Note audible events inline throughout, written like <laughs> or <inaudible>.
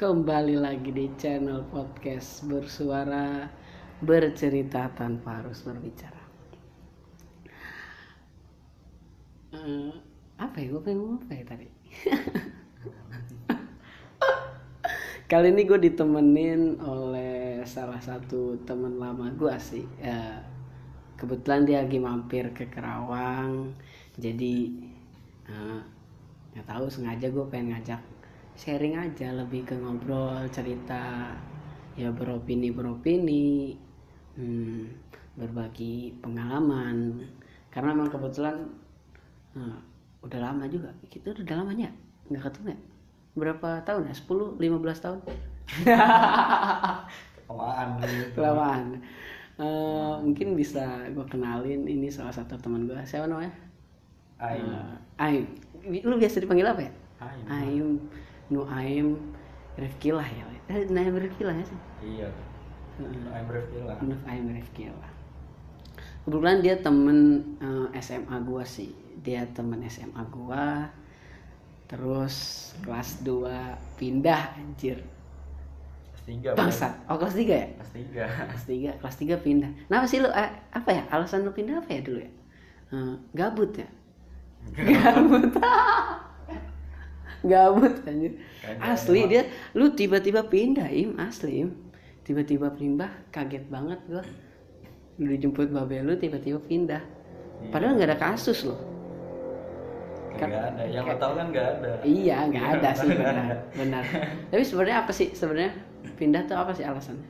Kembali lagi di channel podcast bersuara bercerita tanpa harus berbicara. Eh, apa ya? Gue pengen apa ya tadi? <laughs> Kali ini gue ditemenin oleh salah satu teman lama gue sih. Ya, kebetulan dia lagi mampir ke Kerawang, jadi eh, nggak tahu sengaja gue pengen ngajak sharing aja lebih ke ngobrol cerita ya beropini beropini hmm, berbagi pengalaman. Karena memang kebetulan eh, udah lama juga kita udah lamanya nggak ketemu ya? Berapa tahun ya? 10 15 tahun? <laughs> Kelamaan. Kelamaan. Eh, mungkin bisa gue kenalin ini salah satu teman gue siapa namanya? Aing. Eh, Aim. Lu biasa dipanggil apa ya? Aing. Aim Nuaim Rifkilah ya. Eh, Naim Rifkilah ya sih Iya. Aing berfila. Nuh Aim Rifkilah. Kebetulan dia temen eh, SMA gua sih. Dia temen SMA gua terus kelas 2 pindah anjir. Kelas tiga. bangsat. Oh kelas 3 ya? Kelas tiga. kelas 3 kelas 3 pindah. Kenapa sih lu eh, apa ya? Alasan lu pindah apa ya dulu ya? Eh, gabut ya? Gabut <laughs> gabut anjir. Asli dia lu tiba-tiba pindah im. Asli im. Tiba-tiba pindah kaget banget gua. Lu dijemput babe lu tiba-tiba pindah. Iya. padahal nggak ada kasus loh. Gak ada. Yang lo tau kan gak ada. iya nggak Iya, ada sih benar <laughs> benar. Tapi sebenarnya apa sih? Sebenarnya pindah tuh apa sih alasannya?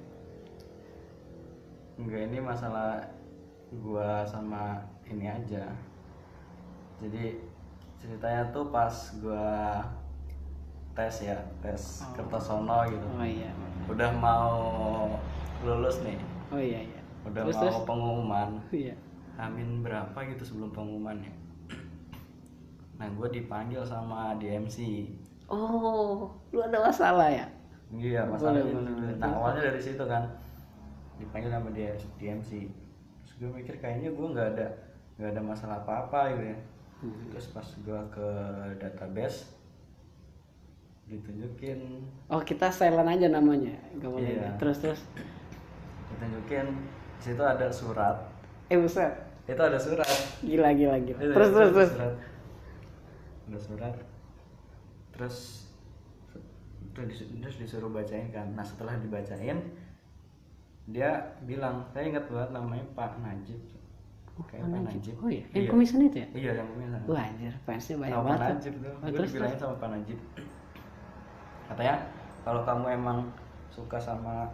Enggak ini masalah gua sama ini aja. Jadi ceritanya tuh pas gua tes ya, tes Oh. Kertosono gitu. oh iya Udah mau lulus nih. oh iya iya Udah Terus, mau terus? pengumuman. iya Amin berapa gitu sebelum pengumuman ya. <clears throat> Nah gue dipanggil sama DMC. oh lu ada masalah ya Iya Boleh, masalahnya. boleh, boleh. Nah awalnya dari situ kan dipanggil sama dia DMC. Terus gue mikir kayaknya gue nggak ada nggak ada masalah apa-apa gitu ya. Hmm. Terus pas gue ke database ditunjukin Oh kita silent aja namanya, nggak boleh. Iya. Terus terus. ditunjukin di situ ada surat. Eh buset, Itu ada surat. gila gila gila. Itu Terus terus terus. surat. Ada surat. Terus terus dis- terus disuruh bacain kan. Nah setelah dibacain dia bilang saya ingat banget namanya Pak Najib. Kayak Pak Najib. Oh iya, yang komisan itu ya? Iya yang komisan. Wah anjir, fansnya banyak Sama Pak banget. Najib tuh. Oh, terus terus. sama Pak Najib. Katanya kalau kamu emang suka sama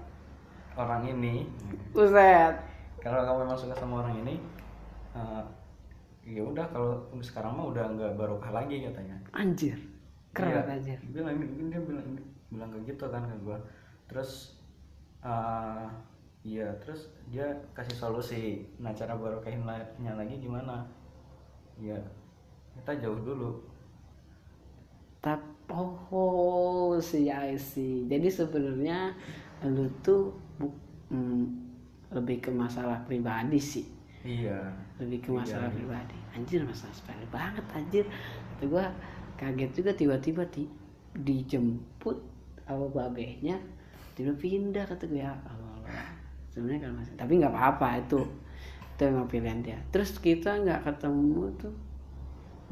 orang ini, Buset. kalau kamu memang suka sama orang ini eh, ya udah kalau sekarang mah udah nggak barokah lagi katanya Anjir. Keren Iya, anjir. dia bilang dia bilang bilang kayak gitu kan ke gua terus eh, iya terus dia kasih solusi nah cara barokahinnya lagi gimana ya kita jauh dulu Tapi oh si I see. Jadi sebenarnya lu tuh bu, hmm, lebih ke masalah pribadi sih. iya. Lebih ke masalah Iya. pribadi. Anjir masalah sepele banget anjir. Kata gua kaget juga tiba-tiba di, dijemput sama babehnya tiba pindah kata gue ya Allah. Sebenarnya kan masih tapi nggak apa-apa itu itu emang pilihan dia. Terus kita nggak ketemu tuh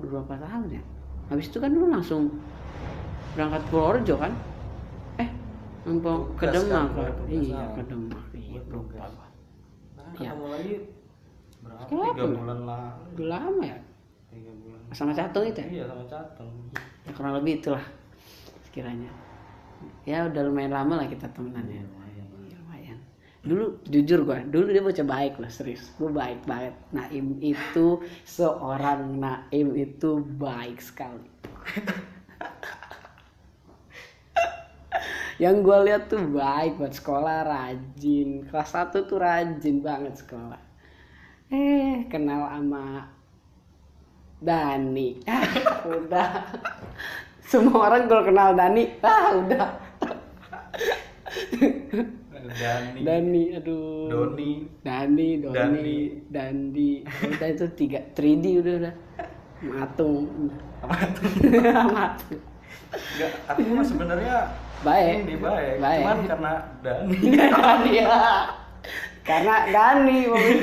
beberapa tahun ya? Habis itu kan lu langsung berangkat Purworejo kan? Eh numpang ke Demak kan, iya ke Demak. Iya lupa gua Iya. ketemu lagi berapa? Tiga ya? bulan udah lama ya? Tiga bulan. Sama Catung itu ya? Iya sama catung ya kurang lebih itulah sekiranya. Ya udah lumayan lama lah kita temenan ya. Lumayan Iya, lumayan. Dulu jujur gua dulu dia bocah baik loh serius. Gua baik banget. Naim itu seorang Naim itu baik sekali <laughs> yang gua lihat tuh baik buat sekolah rajin. Kelas 1 tuh rajin banget sekolah. Eh kenal sama Dani. Ah, <laughs> udah. Semua orang kalau kenal Dani <laughs> ah udah. Dani. Dani aduh. Doni. Dani Doni Dani. Dandi. Udah itu tiga 3D udah udah. Matung. Apa matung. <laughs> Enggak, aku mah sebenarnya baik Ini baik, baik cuman karena Dani. <laughs> Dani ya karena Dani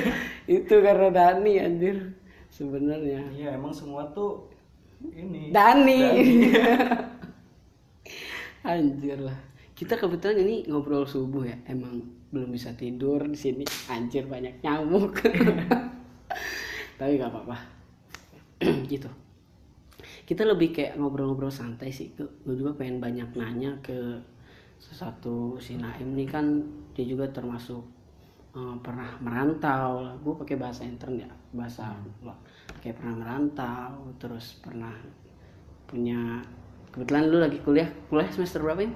<laughs> itu karena Dani anjir sebenarnya Iya, emang semua tuh ini. Dani. <laughs> Anjir lah. Kita kebetulan ini ngobrol subuh ya. Emang belum bisa tidur di sini. Anjir banyak nyamuk. Tapi nggak apa-apa. <clears throat> gitu. Kita lebih kayak ngobrol-ngobrol santai sih. Gue juga pengen banyak nanya ke satu si Naim nih kan dia juga termasuk eh, pernah merantau. Gue pakai bahasa intern ya, bahasa lo. Kayak pernah merantau, terus pernah punya kebetulan lu lagi kuliah kuliah semester berapa ini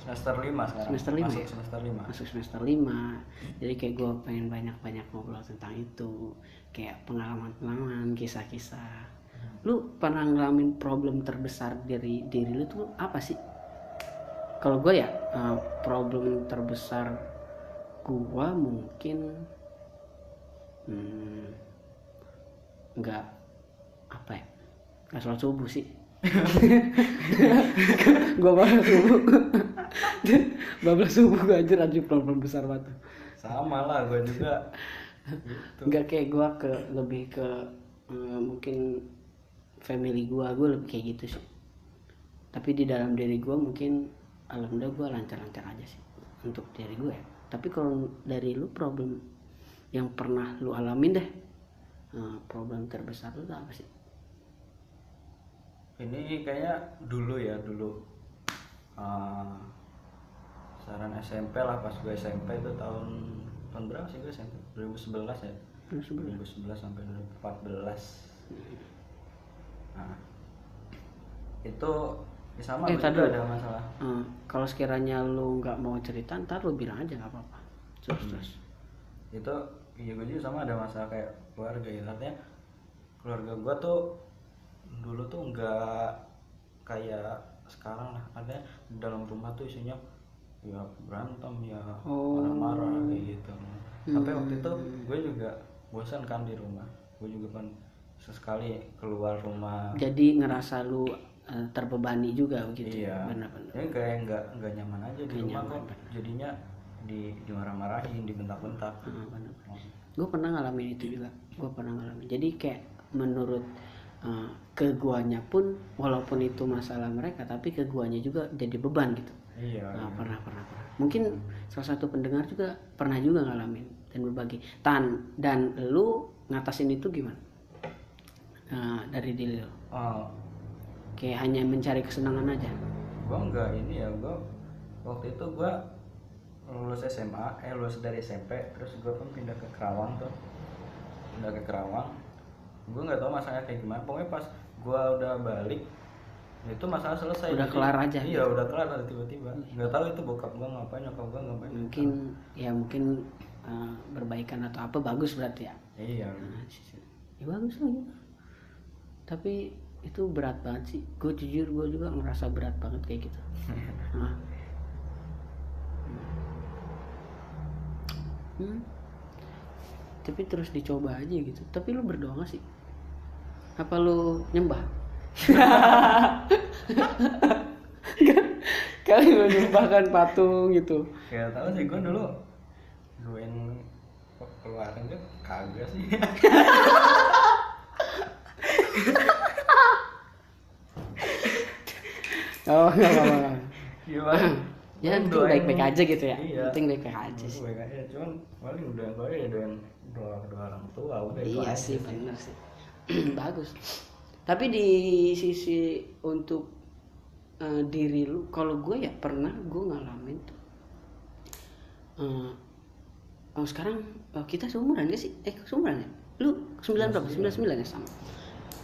Semester 5 sekarang. Semester lima Masuk ya? semester 5. masuk semester 5 jadi kayak gue pengen banyak-banyak ngobrol tentang itu kayak pengalaman-pengalaman kisah-kisah lu pernah ngalamin problem terbesar dari diri lu tuh apa sih kalau gue ya eh, problem terbesar gue mungkin hmm, nggak apa ya nggak sholat subuh sih <laughs> gue bablas subuh <laughs> bablas subuh gue anjir anjir problem besar banget Sama lah gue juga. gitu. nggak kayak gue ke lebih ke eh, mungkin family gue gue lebih kayak gitu sih. Tapi di dalam diri gue mungkin alhamdulillah gue lancar-lancar aja sih untuk diri gue ya. Tapi kalau dari lu problem yang pernah lu alamin deh eh, problem terbesar lu apa sih? Ini kayaknya dulu ya, dulu. eh, saran SMP lah pas gue SMP itu tahun tahun berapa sih gue SMP 2011 ya. Lu sebelum 2011 sampai 2014 nah. Itu ya sama Eh, tadi ada masalah. Eh, kalau sekiranya lu nggak mau cerita ntar lu bilang aja nggak apa-apa. Terus Hmm. terus. Itu iya gue juga sama ada masalah kayak keluarga ya. Artinya keluarga gue tuh dulu tuh nggak kayak sekarang lah. Ada di dalam rumah tuh isinya ya berantem ya Oh. marah-marah kayak gitu. Sampai waktu itu Hmm. gue juga bosan kan di rumah. Gue juga kan sesekali keluar rumah. Jadi ngerasa lu eh, terbebani juga begitu iya. Benar-benar. Ya kayak nggak nggak nyaman aja di rumah nyaman, kok jadinya di dimarah-marahin dibentak-bentak. Ah, benar. gue pernah ngalamin itu juga. Gue pernah ngalamin. Jadi kayak menurut eh, ke guanya pun walaupun itu masalah mereka tapi ke guanya juga jadi beban gitu. Iya Nah, pernah pernah pernah. Mungkin salah satu pendengar juga pernah juga ngalamin dan berbagi. Tan dan lu ngatasin itu gimana Nah, dari lu Oh, kayak hanya mencari kesenangan aja. Gua enggak ini ya gua waktu itu gua lulus SMA eh lulus dari SMP terus gua pun pindah ke Kerawang tuh. Pindah ke Kerawang. Gua nggak tahu masalahnya kayak gimana. Pokoknya pas gua udah balik itu masalah selesai. Udah Jadi- kelar aja. iya gitu. udah kelar tiba-tiba. Nggak tahu itu bokap gua ngapain nyokap gua ngapain mungkin ya mungkin eh, berbaikan atau apa bagus berarti ya? Iya. Nah, ya bagus lah gitu. Tapi itu berat banget sih. Gue jujur gue juga ngerasa berat banget kayak gitu. <laughs> Nah. Hmm. tapi terus dicoba aja gitu. Tapi lu berdoa gak sih? Apa lu nyembah? <laughs> Kali lu nyembahkan patung gitu. Kayak tahu sih gua dulu duain keluaran gua kagak sih <laughs> oh nggak apa-apa gimana? Ya Gua penting baik-baik aja gitu ya. Iya. Penting baik-baik aja sih. baik aja. Cuman paling udah gue ya doain doa kedua orang tua udah iya sih bener sih. <clears throat> Bagus. Tapi di sisi untuk eh, diri lu kalau gue ya pernah gue ngalamin tuh Eh, oh sekarang oh, kita seumuran gak sih? Eh seumuran ya? Lu sembilan berapa? sembilan. Sembilan ya sama.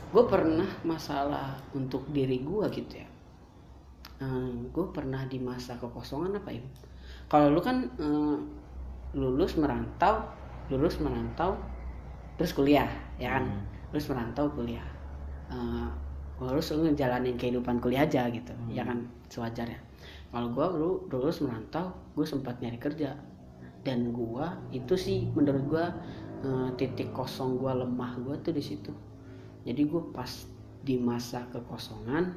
Gue pernah masalah untuk diri gue gitu ya gue pernah di masa kekosongan apa ya kalau lu kan eh, lulus merantau lulus merantau terus kuliah ya kan? Hmm. lulus merantau kuliah. Eh, lulus lu ngejalanin kehidupan kuliah aja gitu Hmm. ya kan? Sewajarnya. Kalau gue lu lulus merantau gue sempat nyari kerja. Dan gue itu sih menurut gue eh, titik kosong gue lemah gue tuh di situ. Jadi gue pas di masa kekosongan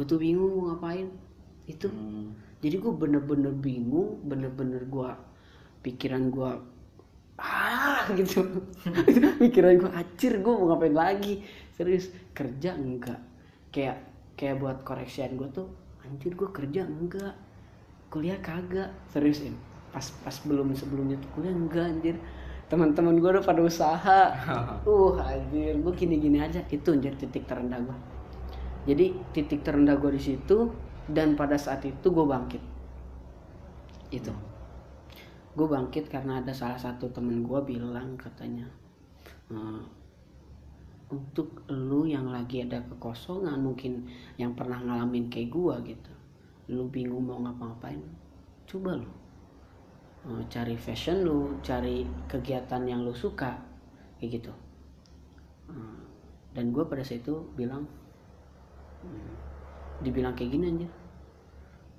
gue tuh bingung mau ngapain. Itu. Hmm. jadi gue bener-bener bingung bener-bener gue pikiran gue ah <laughs> gitu. <laughs> Pikiran gue acir gue mau ngapain lagi? Serius kerja enggak. Kayak kayak buat koreksian gue tuh anjir gue kerja enggak. Kuliah kagak. Serius ini pas pas belum sebelumnya tuh kuliah enggak anjir. Teman-teman gue udah pada usaha. <laughs> Uh anjir. Gue gini-gini aja. Itu anjir titik terendah gue jadi titik terendah gue di situ dan pada saat itu gue bangkit. Itu. Gue bangkit karena ada salah satu temen gue bilang katanya "Eh, untuk lu yang lagi ada kekosongan mungkin yang pernah ngalamin kayak gue gitu. Lu bingung mau ngapa-ngapain coba lu Eh, cari fashion lu cari kegiatan yang lu suka kayak gitu. Eh, dan gue pada saat itu bilang dibilang kayak gini anjir.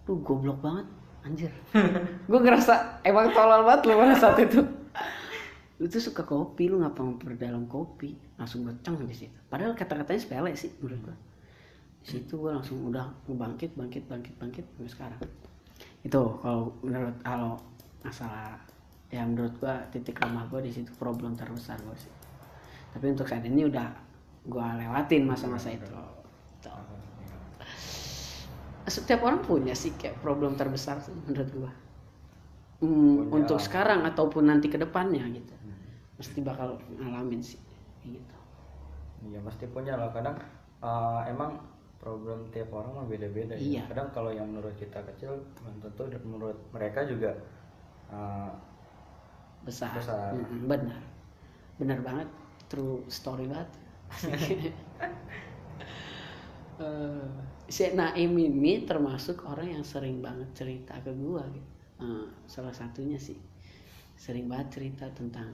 Lu goblok banget anjir. <laughs> Gue ngerasa emang tolol banget lu pada saat itu. Lu tuh suka kopi lu ngapa memperdalam kopi? Langsung gue ceng di situ padahal kata-katanya sepele sih menurut gue di situ gue langsung udah ngebangkit bangkit bangkit bangkit sampai sekarang. Itu kalau menurut kalau masalah ya menurut gue titik lemah gue di situ problem terbesar gue sih. Tapi untuk saat ini udah gue lewatin masa-masa itu Tuh. setiap orang punya sih kayak problem terbesar menurut gua Hmm, Punya. untuk sekarang ataupun nanti ke depannya gitu mesti bakal ngalamin sih gitu Iya pasti punya lah kadang eh, emang problem tiap orang mah beda-beda ya. Iya. Kadang kalau yang menurut kita kecil tentu menurut mereka juga eh, besar, Besar. Mm-mm, benar benar banget true story banget <laughs> <laughs> Eh, si Naim ini termasuk orang yang sering banget cerita ke gua gitu. Eh, salah satunya sih sering banget cerita tentang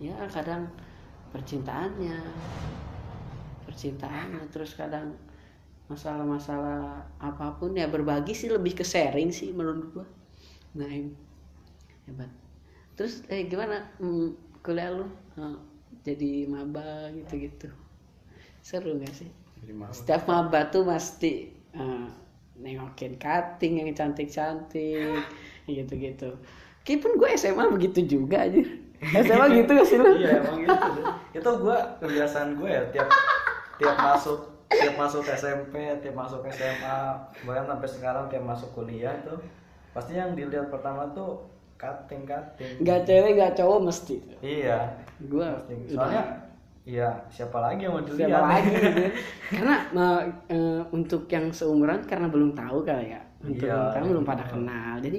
ya kadang percintaannya percintaannya terus kadang masalah-masalah apa pun ya berbagi sih lebih ke sharing sih menurut gua. Naim hebat. Terus eh gimana? Hmm, kuliah lu? Eh, jadi maba gitu-gitu. Seru gak sih setiap maba tuh pasti eh, nengokin cutting yang cantik-cantik <laughs> gitu-gitu. Kayaknya pun gue SMA begitu juga aja <laughs> SMA gitu gak sih lu? iya emang gitu deh. itu gua kebiasaan gue ya tiap tiap masuk tiap masuk SMP tiap masuk SMA bahkan sampai sekarang tiap masuk kuliah tuh pasti yang dilihat pertama tuh cutting cutting. Gak cewek gak cowok mesti. Iya. Gue soalnya iya siapa lagi yang mau dilihat siapa lagi gitu. <laughs> Karena eh, untuk yang seumuran karena belum tahu kali ya Untuk Iya, yang tahu belum pada iya. kenal Jadi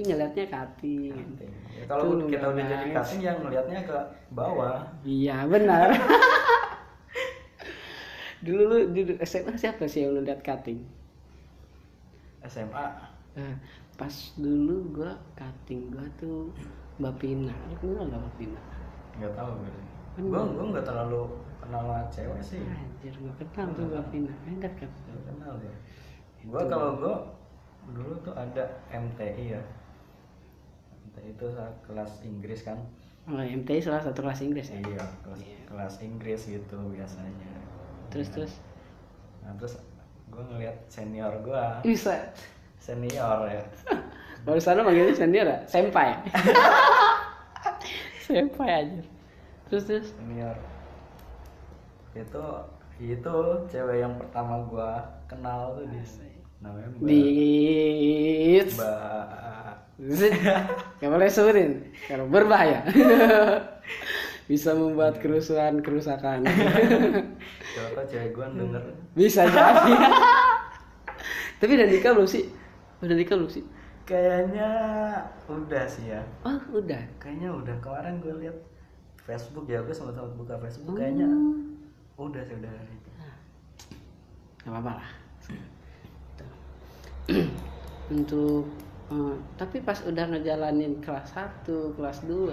cutting Cutting. Ya, kalau Tuh, kita udah jadi cutting yang ngelihatnya ke bawah Iya benar <laughs> Dulu lu dulu SMA siapa sih yang lu lihat cutting? SMA Nah, pas dulu gua cutting gua tuh Mbak Pina. Lu kenal gak Mbak Pina? nggak tahu gue gue gue nggak terlalu kenal sama cewek sih Anjir, gua kenal tuh Mbak Pina. Enggak? Nggak kenal ya gue kalau gue dulu tuh ada MTI ya MTI itu kelas Inggris kan Oh, MTI salah satu kelas Inggris ya? iya kelas, kelas Inggris gitu biasanya Terus terus nah terus gue ngeliat senior gue bisa. senior ya <laughs> Baru sana manggilnya senior ya? Senpai. <laughs> Senpai aja. Terus terus senior itu itu cewek yang pertama gue kenal tuh di namanya Mbak di Mbak. Gak boleh sebutin karena berbahaya. <laughs> Bisa membuat kerusuhan kerusakan. <laughs> Siapa tau cewek gue denger Bisa jadi. <laughs> Tapi udah nikah belum sih? Udah nikah belum sih? Kayaknya udah sih ya Oh, udah. Kayaknya udah kemarin gue liat Facebook ya gue sempat sempat buka Facebook kayaknya udah sih udah Gak apa-apa lah. <clears throat> Untuk eh, tapi pas udah ngejalanin kelas 1, kelas 2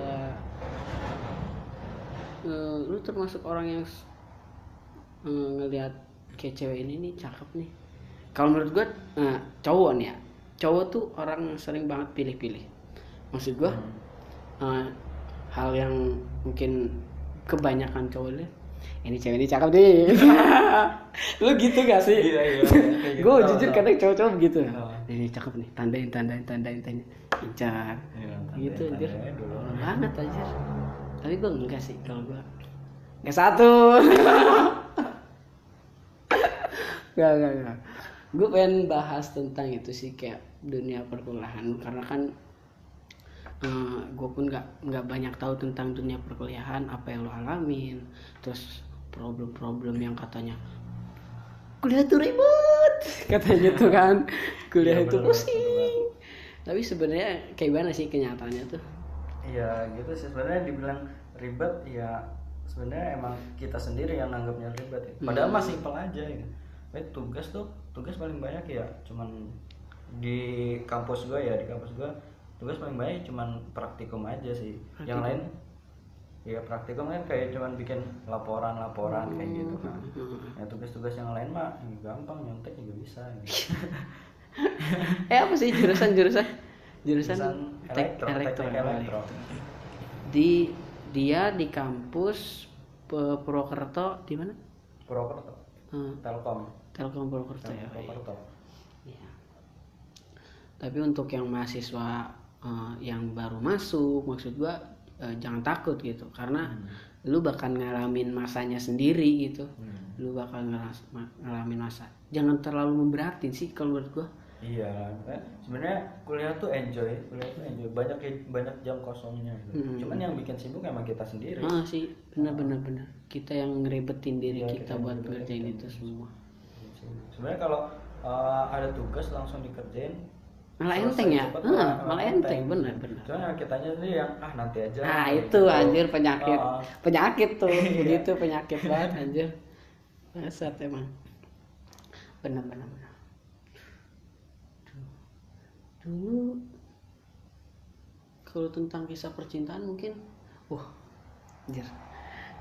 eh, lu termasuk orang yang eh, ngelihat kayak cewek ini nih cakep nih. Kalau menurut gue eh, cowok nih ya. Cowok tuh orang sering banget pilih-pilih. Maksud gue Hmm. eh, hal yang mungkin kebanyakan cowok lihat ini cewek ini cakep nih. <laughs> Lu gitu gak sih? Iya, iya, kayak gitu. gue jujur kadang cowok-cowok gitu Tahu. ini cakep nih tandain tandain tandain tandain. Incar. Iya, gitu anjir. banget anjir. Tapi gue enggak sih kalau gue Gak satu. <laughs> Gak gak gak Gue pengen bahas tentang itu sih Kayak dunia perkuliahan. Karena kan gue pun nggak nggak banyak tahu tentang dunia perkuliahan apa yang lo alamin terus problem-problem yang katanya kuliah tuh ribet <laughs> katanya tuh kan kuliah Iya, itu pusing tapi sebenarnya kayak gimana sih kenyataannya tuh Iya gitu sih sebenarnya dibilang ribet ya sebenarnya emang kita sendiri yang nanggapnya ribet ya. Padahal Hmm. masih simpel aja ya. Tapi tugas tuh tugas paling banyak ya cuman di kampus gua ya di kampus gua tugas paling banyak cuman praktikum aja sih. Yang Praktikum. lain ya praktikum kan kayak cuman bikin laporan-laporan kayak gitu kan. Hmm. Ya tugas-tugas yang lain mah ya gampang nyontek juga bisa. Gitu. <laughs> eh apa sih jurusan jurusan jurusan Jurusan elektro, teknik elektro. di dia di kampus Purwokerto di mana Purwokerto, Eh, Telkom, Telkom Purwokerto ya Purwokerto. Iya. Tapi untuk yang mahasiswa eh, yang baru masuk, maksud gua eh, jangan takut gitu, karena lu bakal ngalamin masanya sendiri gitu. Hmm. Lu bakal ngeras, ma- ngalamin masa. Jangan terlalu memberatin sih kalau menurut gua. Iya, kan sebenarnya kuliah tuh enjoy, kuliah tuh enjoy. Banyak banyak jam kosongnya. Gitu. Hmm. Cuman yang bikin sibuk emang kita sendiri. Ah sih, benar-benar benar. Kita yang ngeribetin diri Iya, kita kita buat ngerjain itu semua. Sebenarnya kalau uh, ada tugas langsung dikerjain. Malah selesai enteng ya? cepet, Ah, ah, malah enteng, benar-benar. Cuman yang kitanya sendiri yang ah nanti aja. Nah gitu. itu anjir penyakit. Ah, Penyakit tuh. <laughs> Iya. Begitu penyakit banget anjir. Bangsat emang. Benar benar benar. Dulu Kalau tentang kisah percintaan mungkin Wah Anjir.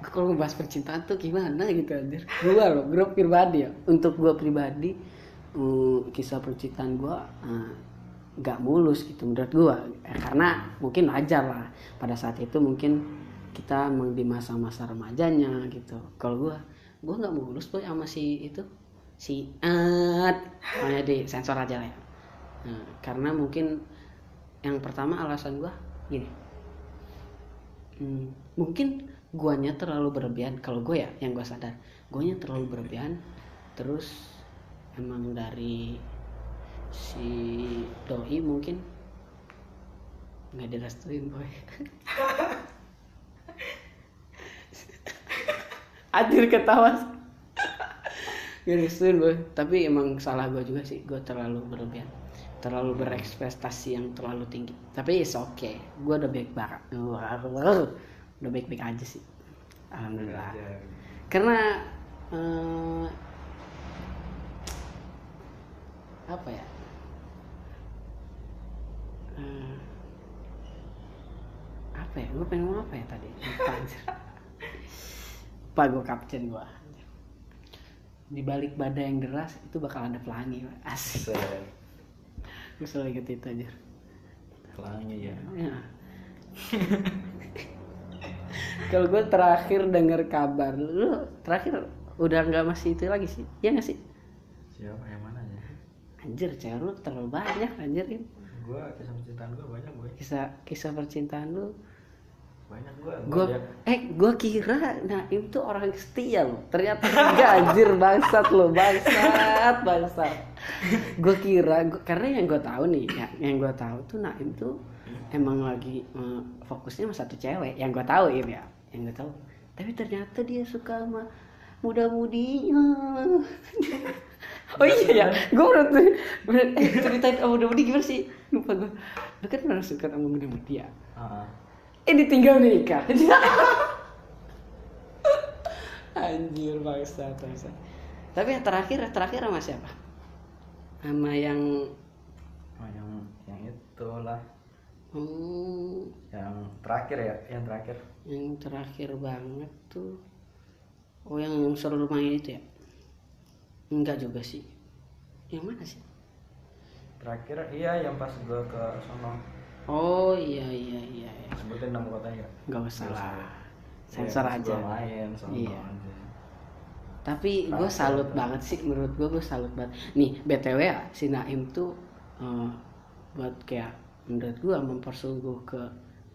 Gua kalau ngebahas percintaan tuh gimana gitu anjir. Gua loh Grup pribadi ya. Untuk gua pribadi eh, Kisah percintaan gua eh, nggak mulus gitu menurut gua. Eh, karena mungkin wajar lah pada saat itu mungkin kita emang di masa-masa remajanya gitu. Kalau gua gua nggak mulus tuh sama si itu si at pokoknya di sensor aja lah ya. Nah, karena mungkin yang pertama alasan gua gini. Hmm, mungkin guanya terlalu berlebihan. Kalau gue ya yang gua sadar guanya terlalu berlebihan. Terus emang dari si doi mungkin nggak direstuin boy. Anjir ketawa. Gak direstuin boy. Tapi emang salah gue juga sih. Gue terlalu berlebihan. Terlalu berekspektasi yang terlalu tinggi. Tapi it's okay. Gue udah baik banget Udah baik-baik aja sih. Alhamdulillah. Karena eh, Apa ya Eh, Apa ya? Gue pengen ngomong apa ya tadi? Lupa anjir. <laughs> Lupa gue caption gue di balik badai yang deras itu bakal ada pelangi asik. Gue selalu inget itu aja Pelangi ya. ya. <laughs> kalau gue terakhir denger kabar lu terakhir udah nggak masih itu lagi sih? Ya nggak sih? Siapa? Yang mana ya? anjir cewek lu terlalu banyak anjir kan Gua kisah percintaan gua banyak gue. kisah kisah percintaan lu? Banyak gua. gue eh gue kira Naim tuh orang setia loh ternyata enggak anjir bangsat lo bangsat bangsat. Gue kira gua, karena yang gue tahu nih ya, yang gue tahu tuh Naim tuh emang lagi eh, fokusnya sama satu cewek yang gue tahu Im, ya yang gue tahu. Tapi ternyata dia suka sama muda-mudinya oh iya ya. gue berarti berarti eh, ceritain sama muda-mudi gimana sih? Lupa gue lu kan pernah suka sama muda-mudi ya Ah, eh ditinggal nikah <laughs> anjir bangsa bangsa tapi yang terakhir yang terakhir sama siapa? Sama yang oh, yang yang itulah. Hmm, yang terakhir ya, yang terakhir. yang terakhir banget tuh. Oh yang, yang seru rumahnya itu ya enggak juga sih yang mana sih Terakhir iya yang pas gua ke sono oh iya iya iya, iya. sebutin nama kotanya nggak? nggak usah lah sensor Ya, aja main Iya. aja. tapi gue salut banget sih menurut gue gue salut banget nih btw ya si Naim tuh eh, buat kayak menurut gue mempersungguh ke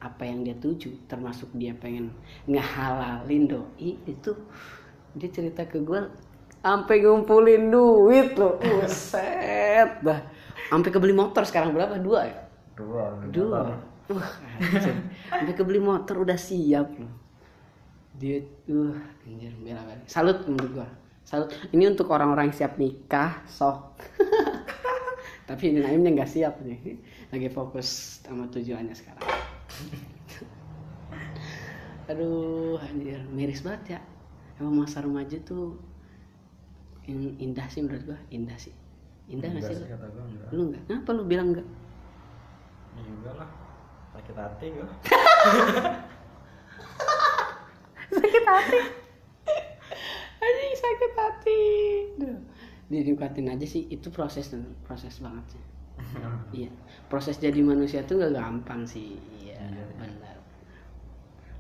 apa yang dia tuju termasuk dia pengen ngehalalin doi itu dia cerita ke gue sampai ngumpulin duit loh Buset. Dah sampai kebeli motor sekarang berapa? Dua ya? Dua dua. Wah, sampai kebeli motor udah siap loh dia uh anjir bela bela. Salut menurut gua. Salut. Ini untuk orang-orang yang siap nikah sok. <laughs> Tapi ini Naimnya nggak siap nih. Lagi fokus sama tujuannya sekarang. <laughs> Aduh anjir. Miris banget ya. Emang masa remaja tuh in- indah sih menurut gua indah sih. Indah nggak sih lu? kata gua enggak. Lu nggak? Kenapa lu bilang nggak? Ya juga lah sakit hati gua. <laughs> Sakit hati? Anjing sakit hati. Duh. dinikmatin aja sih itu proses proses banget sih. <laughs> Iya. Proses jadi manusia tuh gak gampang sih. Iya Iya. benar.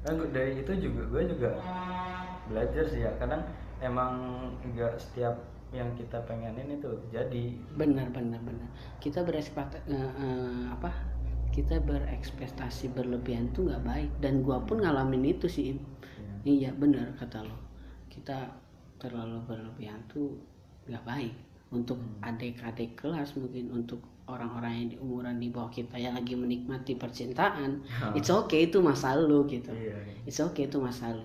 Nah, dari itu juga gue juga belajar sih ya. Kadang emang enggak setiap yang kita pengenin itu jadi. Benar benar benar. Kita berekspektasi apa? Kita berekspektasi berlebihan tuh nggak baik. Dan gua pun ngalamin itu sih Im. iya. Benar kata lo. Kita terlalu berlebihan tuh nggak baik. Untuk adik-adik kelas mungkin untuk orang-orang yang di umuran di bawah kita yang lagi menikmati percintaan it's okay itu masa lu gitu. Iya. It's okay itu masa lu.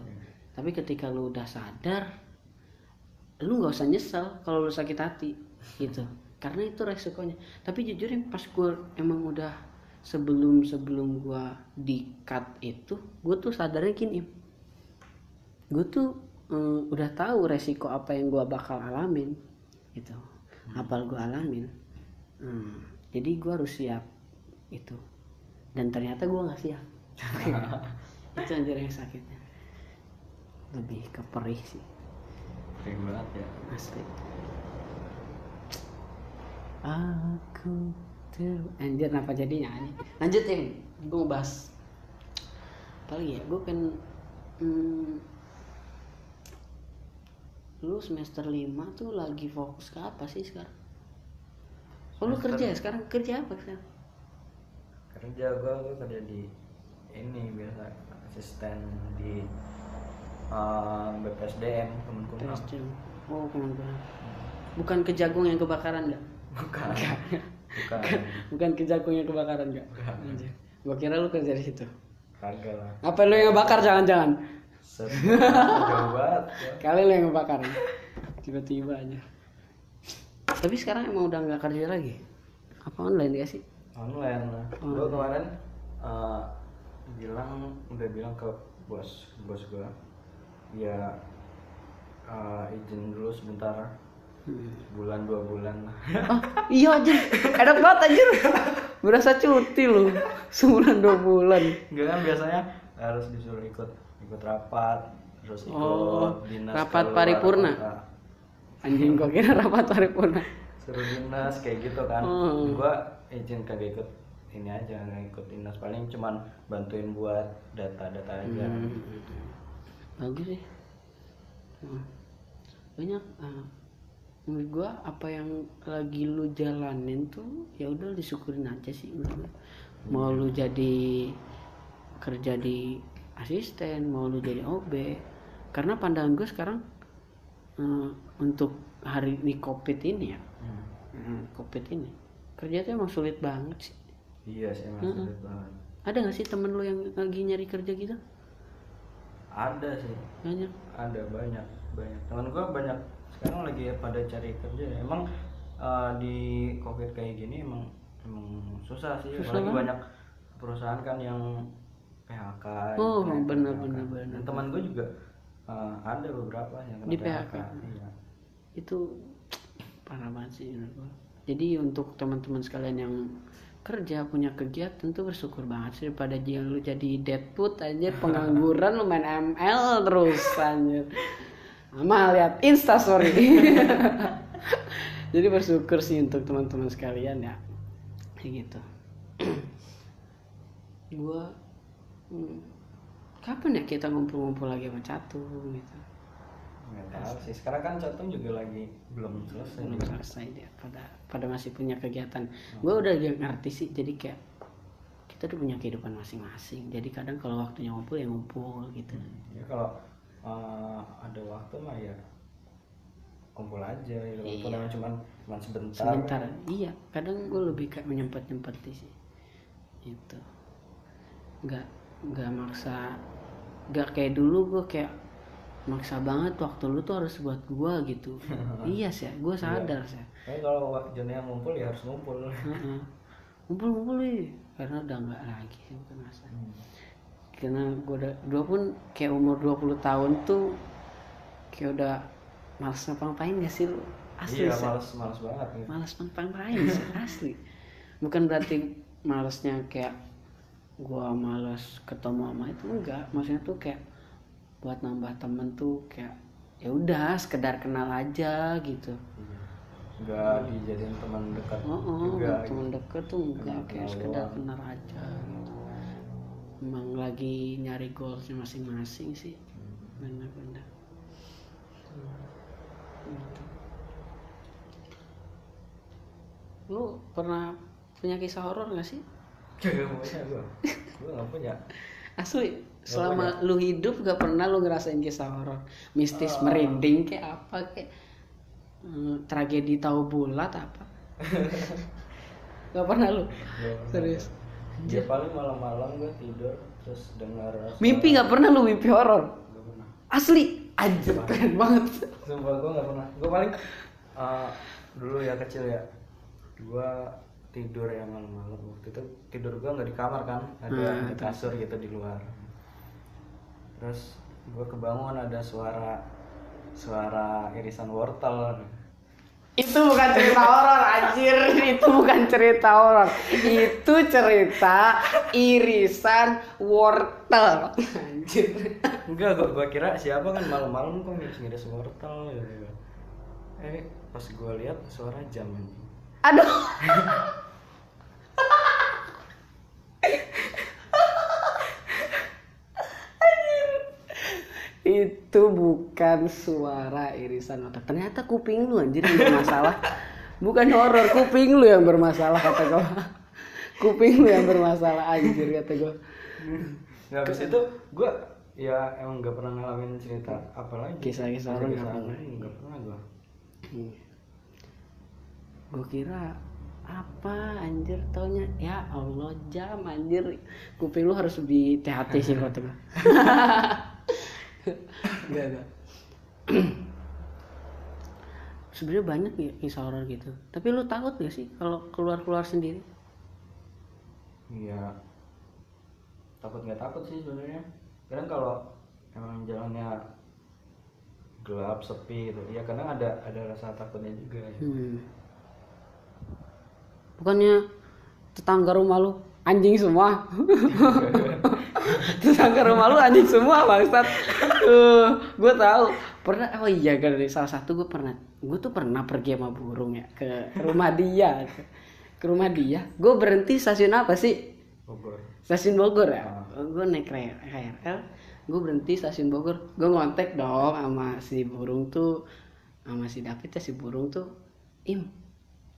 Tapi ketika lu udah sadar lu nggak usah nyesel kalau lu sakit hati gitu. Karena itu resikonya. Tapi jujur ya, pas gue emang udah sebelum sebelum gue di cut itu gue tuh sadarnya gini. Gue tuh eh, udah tahu resiko apa yang gue bakal alamin gitu. Apa gue alamin. Hmm, jadi gue harus siap itu. Dan ternyata gue nggak siap. <laughs> Itu anjir yang sakitnya. Lebih ke perih sih keren banget ya. Asli. Aku ter anjir kenapa jadi nyanyi lanjut tim gue bahas. Apa lagi ya? Gue kan hmm, lu semester 5 tuh lagi fokus ke apa sih sekarang? Oh lu kerja ya sekarang? Kerja apa sekarang? Kerja gue gue kerja di ini biasa asisten di uh, BPSDM Kemenkumham oh bukan ke jagung yang kebakaran nggak? Bukan. Bukan. Bukan ke jagung yang kebakaran nggak? Gua kira lu kerja di situ. Kagak lah. Apa lu yang bakar jangan-jangan? Ya. kali lu yang bakar tiba-tiba aja. Tapi sekarang emang udah nggak kerja lagi? Apa online ya sih? Online lah. Gue kemarin uh, bilang udah bilang ke bos bos gue ya uh, izin dulu sebentar. Bulan dua bulan. Lah oh iya aja enak banget anjir. Berasa cuti lu. Sebulan dua bulan. Enggak kan biasanya harus disuruh ikut ikut rapat terus ikut Oh, dinas rapat keluar paripurna? kota. anjing gua kira rapat paripurna. Suruh dinas kayak gitu kan. Oh. gua izin kagak ikut ini aja nggak ikut dinas. Paling cuman bantuin buat data-data aja. Hmm. Bagus sih. Hmm. banyak ah, menurut gua apa yang lagi lu jalanin tuh ya udah disyukurin aja sih menurut mau lu jadi kerja di asisten mau lu jadi OB karena pandangan gue sekarang eh, untuk hari ini covid ini ya. Hmm. hmm, covid ini. Kerja tuh emang sulit banget sih. Iya sih emang sulit banget. Ada gak sih temen lu yang lagi nyari kerja gitu ada sih banyak ada banyak banyak teman gua banyak sekarang lagi pada cari kerja ya. emang uh, di covid kayak gini emang emang susah sih Susah apalagi banget. banyak perusahaan kan yang PHK Oh, yang benar, PHK. benar, benar. Dan teman gue juga uh, ada beberapa yang kena Di PHK. Iya. itu parah banget sih menurut jadi untuk teman-teman sekalian yang kerja punya kegiatan tuh bersyukur banget sih daripada dia lu jadi deadwood aja pengangguran lu main ML terus anjir. Sama lihat insta story. <laughs> Jadi bersyukur sih untuk teman-teman sekalian ya. Kayak gitu. <clears throat> Gua hmm, kapan ya kita ngumpul-ngumpul lagi sama catung gitu? Nggak tahu sih sekarang kan catung juga lagi belum selesai. Belum selesai dia pada pada masih punya kegiatan. Gue udah ngerti sih jadi kayak kita tuh punya kehidupan masing-masing. Jadi kadang kalau waktunya ngumpul ya ngumpul gitu. Ya kalau eh, ada waktu mah ya kumpul aja gitu. Walaupun Iya. cuman cuman sebentar. Sebentar. Iya kadang gue lebih kayak menyempet nyempeti sih. Itu nggak nggak maksa nggak kayak dulu gue kayak maksa banget waktu lu tuh harus buat gue gitu. <laughs> Iya sih gue sadar sih Tapi kalau waktunya ngumpul ya harus ngumpul. Ngumpul-ngumpul nih karena udah nggak lagi sih bukan masa karena gue udah gue pun kayak umur 20 tahun tuh kayak udah males ngapa-ngapain gak sih lu? Asli iya sih. males males banget gitu. males ngapa-ngapain sih <laughs> asli. Bukan berarti malesnya kayak gua males ketemu sama itu enggak. Maksudnya tuh kayak buat nambah temen tuh kayak ya udah sekedar kenal aja gitu. Iya. Nggak dijadiin teman dekat oh, oh juga gitu. temen deket tuh enggak kayak sekedar kenal aja. Gitu emang lagi nyari goalsnya masing-masing sih bener-bener. Gitu. lu pernah punya kisah horor gak sih? Gak punya gue gue nggak punya. Asli selama lu hidup gak pernah lu ngerasain kisah horor. Mistis Ah. merinding kayak apa kayak hmm, tragedi tahu bulat apa? <laughs> Gak pernah lu? Nggak pernah. serius? ya. Paling malam-malam gue tidur terus dengar suara- mimpi gak pernah lu mimpi horor? Nggak pernah. Asli? Anjir keren banget. Sumpah gue nggak pernah. Gue paling uh, dulu ya kecil ya. Gue tidur ya malam-malam. Waktu itu tidur gue nggak di kamar kan ada Hmm, di kasur gitu di luar. Terus gue kebangun ada suara suara irisan wortel. Itu bukan cerita horor anjir. Itu bukan cerita horor. Itu cerita irisan wortel. Anjir. Enggak gue gua kira siapa kan malam-malam kok ngiris-ngiris wortel gitu eh pas gue lihat suara jam anjing. aduh <laughs> itu bukan suara irisan otak. Ternyata kuping lu anjir yang bermasalah. <laughs> Bukan horor kuping lu yang bermasalah kata gue kuping lu yang bermasalah anjir kata gue Nah, habis itu gue ya emang gak pernah ngalamin cerita apa lagi. Kisah-kisah nggak Kisah-kisah pernah. nggak pernah gue gue kira apa anjir taunya? Ya Allah jam anjir. Kuping lu harus lebih hati-hati sih kata gue <laughs> Enggak, enggak. Sebenarnya banyak ya kisah horor gitu. Tapi lu takut gak sih kalau keluar-keluar sendiri? Iya. Takut nggak takut sih sebenarnya. Kadang kalau emang jalannya gelap sepi gitu, ya kadang ada ada rasa takutnya juga. Ya. Hmm. Bukannya tetangga rumah lu anjing semua? <laughs> <laughs> tetangga rumah lu anjing semua bangsat. Uh, gue tahu. Pernah oh iya kan salah satu gue pernah gue tuh pernah pergi sama burung ya ke rumah dia. Ke rumah dia. Gue berhenti stasiun apa sih? Bogor. stasiun Bogor ya? Gue naik KRL gue berhenti stasiun Bogor. Gue ngontek dong sama si burung tuh sama si David ya si burung tuh. Im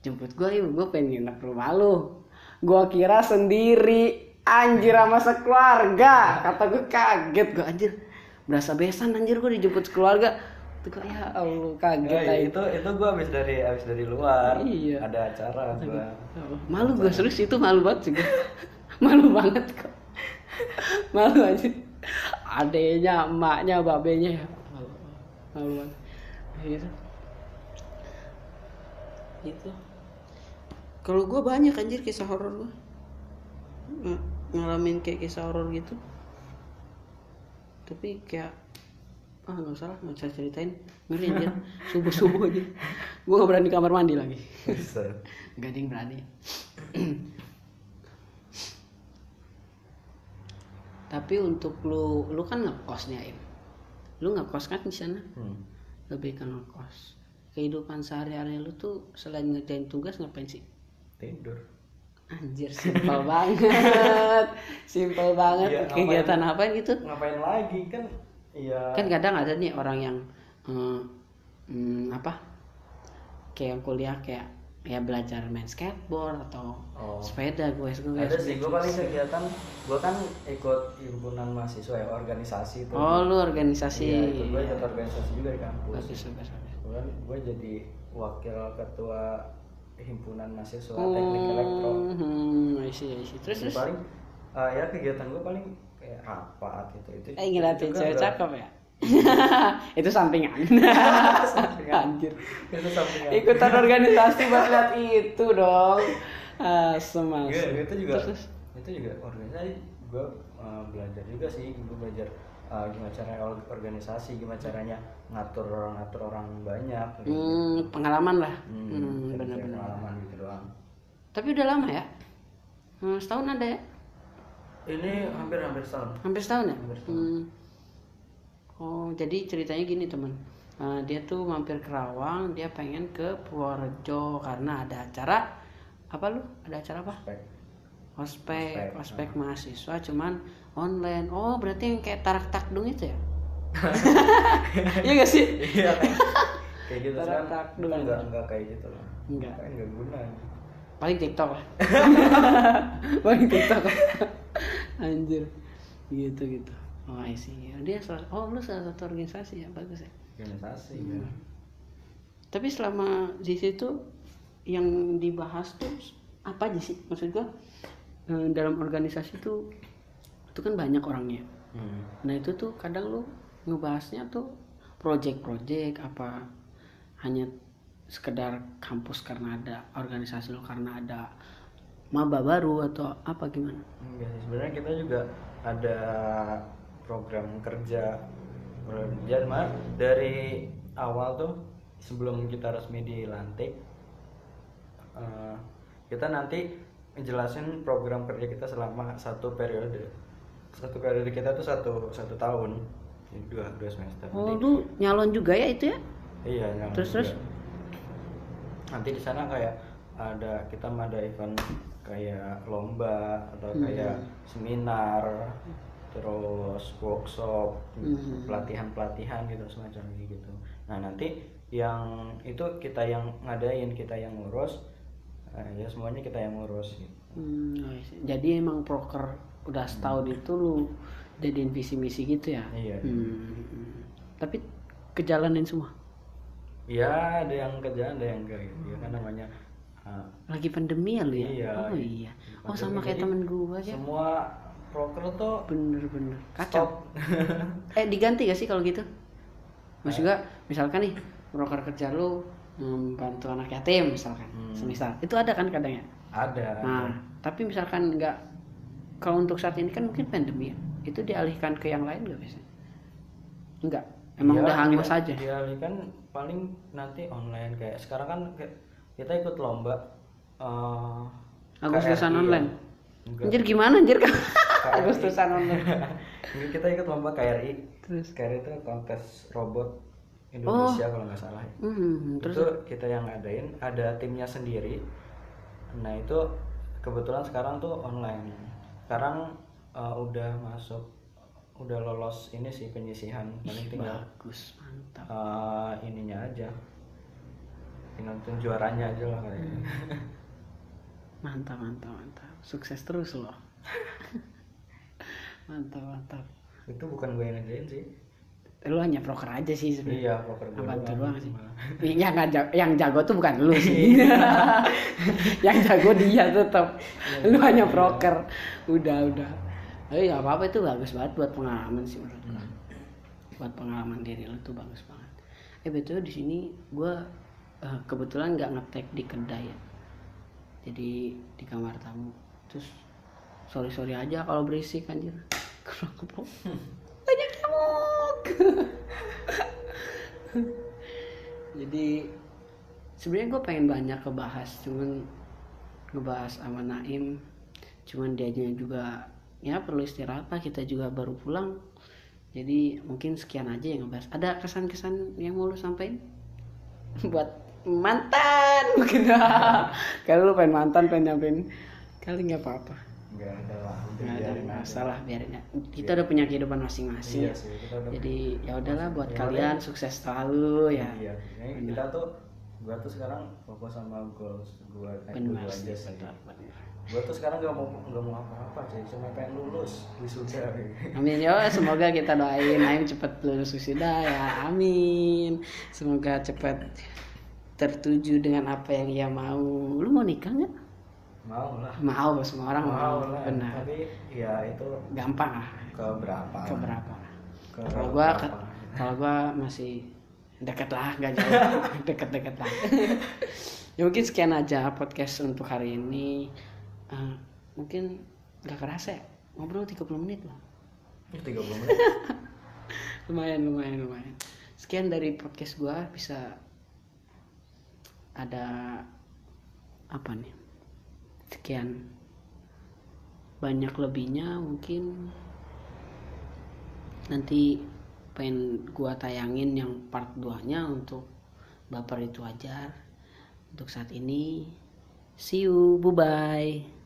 jemput gue im. Gue pengen nginep rumah lu. Gue kira sendiri anjir sama sekeluarga. Kata gue kaget gue anjir. Berasa besan anjir gue dijemput sekeluarga. Tuh gue ya Allah kaget Ya, itu itu gue habis dari habis dari luar. Iya. Ada acara gue. malu gue serius itu malu banget sih gue <laughs> malu banget kok. <laughs> Malu aja. Adenya emaknya babenya. Ya malu malu banget. Gitu itu. Kalau gue banyak anjir kisah horor gue ngalamin kayak kisah horor gitu tapi kayak ah nggak usah lah nggak usah ceritain ngeri anjir subuh subuh aja <laughs> gue gak berani kamar mandi lagi <laughs> ada yang berani. <clears throat> Tapi untuk lu, lu kan ngekos nih Aim. Lu ngekos kan di sana? Hmm. Lebih ke ngekos. Kehidupan sehari-hari lu tuh selain ngerjain tugas ngapain sih? Tidur. Anjir simpel banget. Simple banget Iya, kegiatan apa gitu? ngapain lagi kan iya Kan kadang ada nih orang yang eh, hmm, apa? Kayak yang kuliah kayak ya belajar main skateboard atau Oh. sepeda gue gue ada sih gue paling kegiatan gue kan ikut himpunan mahasiswa ya organisasi tuh Oh lu organisasi. iya, gue ikut organisasi juga di kampus Bagus bagus gue jadi wakil ketua himpunan mahasiswa teknik elektro Hmm, I see, I see. Terus terus. paling eh, ya kegiatan gue paling kayak rapat gitu itu Eh ngeliatin cewek cakep ya? <laughs> itu <laughs> sampingan. Anjir. itu sampingan Ikutan <laughs> organisasi buat lihat itu dong. Semas. Iya, itu juga Terus, terus. itu juga organisasi gue uh, belajar juga sih gue belajar uh, gimana caranya or- organisasi gimana caranya ngatur orang ngatur orang banyak gitu. Hmm, pengalaman lah. Hmm, Hmm, benar-benar. pengalaman gitu doang Tapi udah lama ya? Hmm, setahun ada ya? ini hampir hampir setahun Hampir setahun ya? Hampir setahun. Hmm. Oh, jadi ceritanya gini teman. Eh, dia tuh mampir ke Rawang, dia pengen ke Purworejo karena ada acara apa lu? Ada acara apa? Baik. Ospek, Ospek, ospek mahasiswa cuman online. Oh, berarti yang kayak tarak takdung itu ya? <laughs> Iya gak sih? iya <laughs> kayak gitu Tarak takdung kita aja. nggak nggak kayak gitu lah Enggak. kan nggak guna Paling TikTok lah. <laughs> Paling TikTok. Anjir. Gitu gitu. Oh, I see. Dia salah, oh lu salah satu organisasi ya, bagus ya. organisasi Hmm. ya Tapi selama di situ yang dibahas tuh apa aja sih? Maksud gua eh, dalam organisasi tuh itu kan banyak orangnya. Hmm. Nah itu tuh kadang lu ngebahasnya tuh project-project apa hanya sekedar kampus karena ada organisasi lu karena ada maba baru atau apa gimana? Enggak sih, sebenarnya kita juga ada program kerja kerja mah dari awal tuh sebelum kita resmi dilantik eh, kita nanti ngejelasin program kerja kita selama satu periode satu periode kita tuh satu satu tahun Jadi dua dua semester Oh Nanti- lu nyalon juga ya itu ya? iya yang Terus, juga. terus? nanti di sana kayak ada kita ada event kayak lomba atau kayak seminar terus workshop Hmm. pelatihan pelatihan gitu semacam gitu nah nanti yang itu kita yang ngadain kita yang ngurus eh, ya semuanya kita yang ngurus gitu. Hmm, I see. jadi emang proker udah setahun itu lu jadiin visi misi gitu ya? iya Hmm, hmm. Tapi kejalanin semua. ya ada yang kerjaan ada yang enggak gitu ya kan namanya eh, Lagi pandemi ya lu ya? Iya. Oh iya. Oh sama kayak temen gua aja. semua proker tuh Bener-bener kacau. <laughs> eh diganti gak sih kalau gitu? Maksud gua misalkan nih proker kerja lu membantu anak yatim misalkan, Hmm. semisal itu ada kan kadang ya. ada Nah tapi misalkan nggak kalau untuk saat ini kan mungkin pandemi ya, itu dialihkan ke yang lain gak biasanya? Enggak, emang Iya, udah hangus dia- aja. dialihkan paling nanti online kayak sekarang kan kita ikut lomba eh, Agustusan ya. online. Enggak. Anjir gimana anjir kan? <laughs> Agustusan online. <laughs> Ini kita ikut lomba KRI Terus KRI itu kontes robot Indonesia kalau nggak salah ya. hmm, terus itu kita yang ngadain ada timnya sendiri nah itu kebetulan sekarang tuh online sekarang eh, udah masuk udah lolos ini sih penyisihan paling tinggal bagus, mantap. eh, ininya aja tinggal juaranya aja lah kayaknya Mantap, mantap, mantap. Sukses terus loh. <laughs> mantap, mantap. itu bukan gue yang ngerjain sih Lu hanya proker aja sih sebenarnya. iya gue Bantu doang. doang sih. Yang nggak jago, yang jago tuh bukan lu sih. <laughs> yang jago dia tetap. Lu hanya proker. Udah, udah. Eh nggak apa-apa itu bagus banget buat pengalaman sih menurut gua. Buat pengalaman diri lu tuh bagus banget. Eh betul di sini gua eh, kebetulan nggak ngetek di kedai ya. Jadi di kamar tamu. Terus sorry sorry aja kalau berisik anjir. <laughs> Kenapa? Banyak nyamuk. Jadi sebenarnya gue pengen banyak ngebahas, cuman ngebahas sama Naim, cuman dia juga ya perlu istirahat lah kita juga baru pulang. Jadi mungkin sekian aja yang ngebahas. Ada kesan-kesan yang mau lu sampaikan <laughs> buat mantan mungkin <laughs> kalau lu pengen mantan pengen nyampein kali nggak apa-apa nggak ada lah nggak ada masalah biarin ya. kita udah punya kehidupan masing-masing. Iya sih jadi ya udahlah buat kalian sukses selalu ya. Iya ini kita tuh gua tuh sekarang fokus sama goals gua. Kayak dulu benar aja sih. gua tuh sekarang gak mau gak mau apa-apa sih cuma pengen lulus wisuda. Amin ya semoga kita doain Aim cepet lulus wisuda ya. Amin. Semoga cepet tertuju dengan apa yang ia mau. Lu mau nikah nggak mau lah mau semua orang mau, mau lah benar. Tapi ya itu gampang lah. ke berapa ke berapa Ke kalau gua kalau gua masih dekat lah nggak jauh. <laughs> Deket-deket lah. Ya mungkin sekian aja podcast untuk hari ini. Eh, mungkin nggak kerasa ya? Ngobrol 30 menit lah. Ini 30 menit. <laughs> Lumayan lumayan lumayan. Sekian dari podcast gua. Bisa ada apa nih sekian. Banyak lebihnya mungkin. Nanti pengen gua tayangin yang part 2 nya untuk baper itu ajar. Untuk saat ini see you bye bye